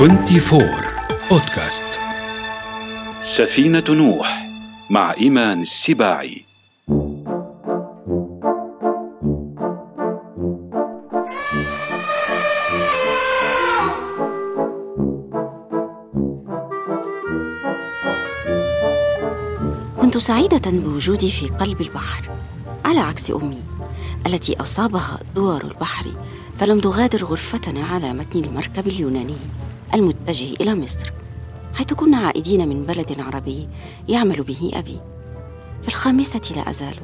24 بودكاست سفينة نوح مع إيمان السباعي. كنت سعيدة بوجودي في قلب البحر على عكس أمي التي أصابها دوار البحر فلم تغادر غرفتنا على متن المركب اليوناني. المتجه إلى مصر حيث كنا عائدين من بلد عربي يعمل به أبي. في الخامسة لا أزال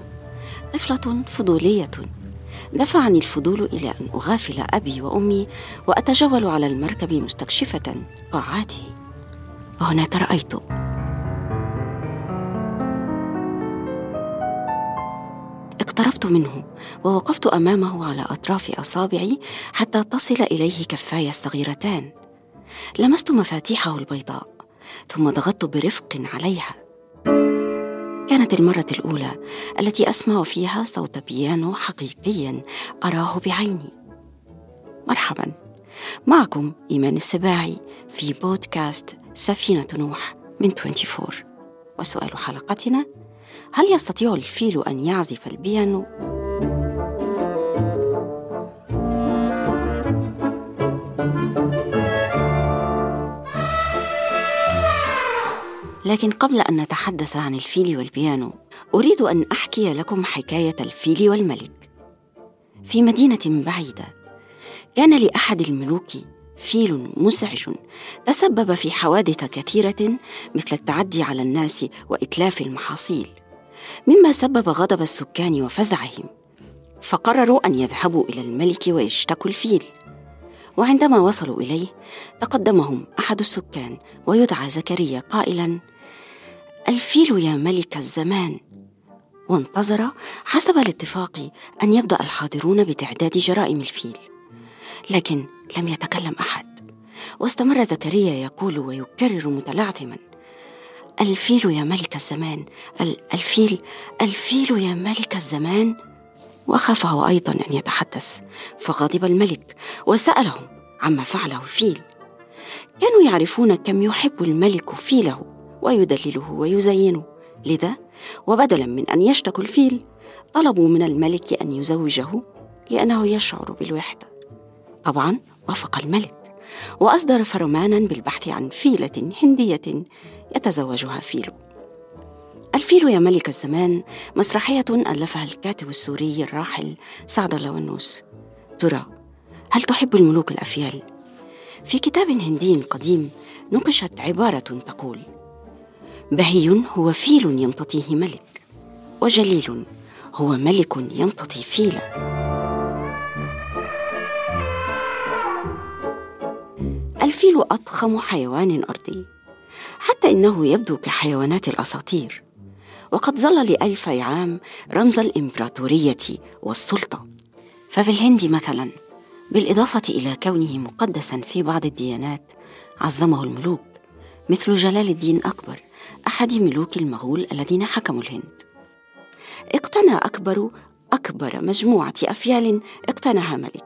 طفلة فضولية. دفعني الفضول إلى أن أغافل أبي وأمي وأتجول على المركب مستكشفة قاعاته. وهناك رأيت. اقتربت منه ووقفت أمامه على أطراف أصابعي حتى تصل إليه كفاي الصغيرتان لمست مفاتيحه البيضاء ثم ضغطت برفق عليها. كانت المرة الأولى التي أسمع فيها صوت بيانو حقيقيا أراه بعيني. مرحبا معكم إيمان السباعي في بودكاست سفينة نوح من 24 وسؤال حلقتنا هل يستطيع الفيل أن يعزف البيانو؟ لكن قبل أن نتحدث عن الفيل والبيانو أريد أن أحكي لكم حكاية الفيل والملك. في مدينة بعيدة كان لأحد الملوك فيل مزعج تسبب في حوادث كثيرة مثل التعدي على الناس وإتلاف المحاصيل مما سبب غضب السكان وفزعهم. فقرروا أن يذهبوا إلى الملك ويشتكوا الفيل. وعندما وصلوا إليه تقدمهم أحد السكان ويدعى زكريا قائلا الفيل يا ملك الزمان. وانتظر حسب الاتفاق أن يبدأ الحاضرون بتعداد جرائم الفيل. لكن لم يتكلم أحد. واستمر زكريا يقول ويكرر متلعثما الفيل يا ملك الزمان. الفيل الفيل يا ملك الزمان. وخاف هو أيضا أن يتحدث. فغضب الملك وسألهم عما فعله الفيل. كانوا يعرفون كم يحب الملك فيله. ويدلله ويزينه. لذا وبدلا من أن يشتكوا الفيل طلبوا من الملك أن يزوجه لأنه يشعر بالوحدة. طبعا وافق الملك. وأصدر فرمانا بالبحث عن فيلة هندية يتزوجها فيلو. الفيل يا ملك الزمان مسرحية ألفها الكاتب السوري الراحل سعد اللونوس ترى هل تحب الملوك الأفيال؟ في كتاب هندي قديم نقشت عبارة تقول بهي هو فيل يمتطيه ملك وجليل هو ملك يمتطي فيلا. الفيل أضخم حيوان أرضي حتى إنه يبدو كحيوانات الأساطير. وقد ظل لألفي عام رمز الإمبراطورية والسلطة. ففي الهند مثلا بالإضافة إلى كونه مقدسا في بعض الديانات عظمه الملوك مثل جلال الدين أكبر. أحد ملوك المغول الذين حكموا الهند. اقتنى أكبر أكبر مجموعة أفيال اقتناها ملك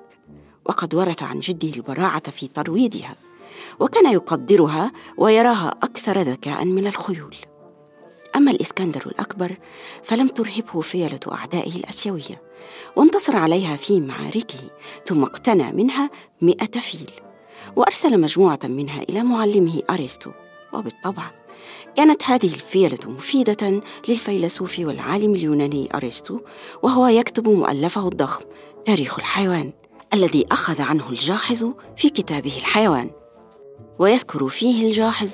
وقد ورث عن جده البراعة في ترويضها وكان يقدرها ويراها أكثر ذكاء من الخيول. أما الإسكندر الأكبر فلم ترهبه فيلة أعدائه الأسيوية وانتصر عليها في معاركه ثم اقتنى منها مئة فيل وأرسل مجموعة منها إلى معلمه أرسطو وبالطبع كانت هذه الفيلة مفيدة للفيلسوف والعالم اليوناني أرسطو وهو يكتب مؤلفه الضخم تاريخ الحيوان الذي أخذ عنه الجاحظ في كتابه الحيوان. ويذكر فيه الجاحظ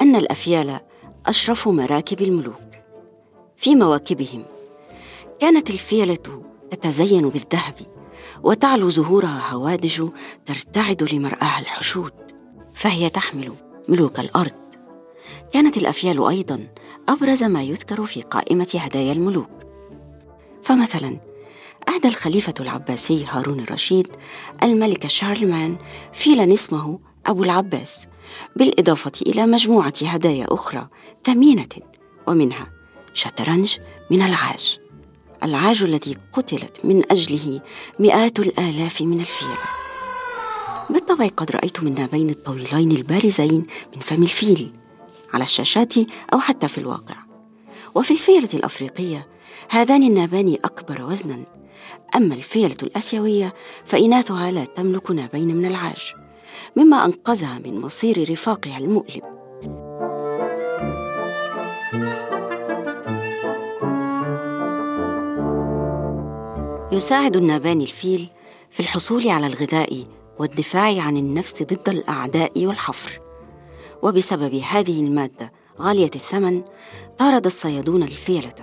أن الأفيال أشرف مراكب الملوك. في مواكبهم كانت الفيلة تتزين بالذهب وتعلو زهورها هوادج ترتعد لمرآها الحشود فهي تحمل ملوك الأرض كانت الأفيال أيضا أبرز ما يذكر في قائمة هدايا الملوك. فمثلا أهدى الخليفة العباسي هارون الرشيد الملك شارلمان فيلا اسمه أبو العباس بالإضافة إلى مجموعة هدايا أخرى ثمينة ومنها شطرنج من العاج. العاج الذي قتلت من أجله مئات الآلاف من الفيلة بالطبع قد رأيتم النابين الطويلين البارزين من فم الفيل. على الشاشات أو حتى في الواقع. وفي الفيلة الأفريقية هذان النابان أكبر وزنا. أما الفيلة الآسيوية فإناثها لا تملك نابين من العاج مما أنقذها من مصير رفاقها المؤلم. يساعد النابان الفيل في الحصول على الغذاء والدفاع عن النفس ضد الأعداء والحفر. وبسبب هذه المادة غالية الثمن طارد الصيادون الفيلة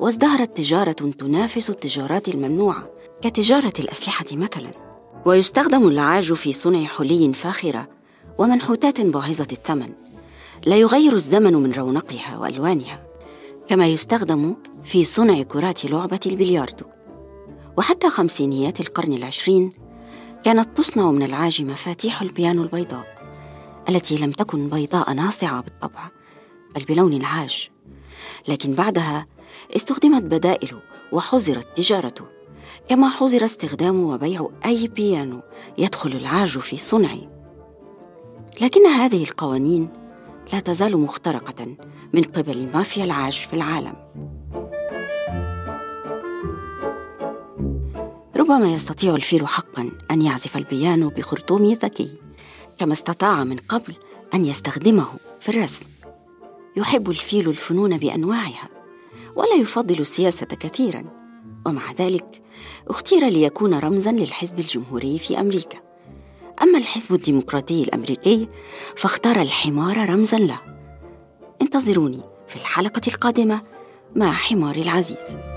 وازدهرت تجارة تنافس التجارات الممنوعة كتجارة الأسلحة مثلا. ويستخدم العاج في صنع حلي فاخرة ومنحوتات باهظة الثمن. لا يغير الزمن من رونقها وألوانها كما يستخدم في صنع كرات لعبة البلياردو. وحتى خمسينيات القرن العشرين كانت تصنع من العاج مفاتيح البيانو البيضاء. التي لم تكن بيضاء ناصعة بالطبع بل بلون العاج. لكن بعدها استخدمت بدائل وحظرت تجارته كما حظر استخدام وبيع أي بيانو يدخل العاج في صنعه. لكن هذه القوانين لا تزال مخترقة من قبل مافيا العاج في العالم. ربما يستطيع الفيل حقا أن يعزف البيانو بخرطوم ذكي. كما استطاع من قبل أن يستخدمه في الرسم. يحب الفيل الفنون بأنواعها ولا يفضل السياسة كثيرا. ومع ذلك اختير ليكون رمزا للحزب الجمهوري في أمريكا. أما الحزب الديمقراطي الأمريكي فاختار الحمار رمزا له. انتظروني في الحلقة القادمة مع حمار العزيز.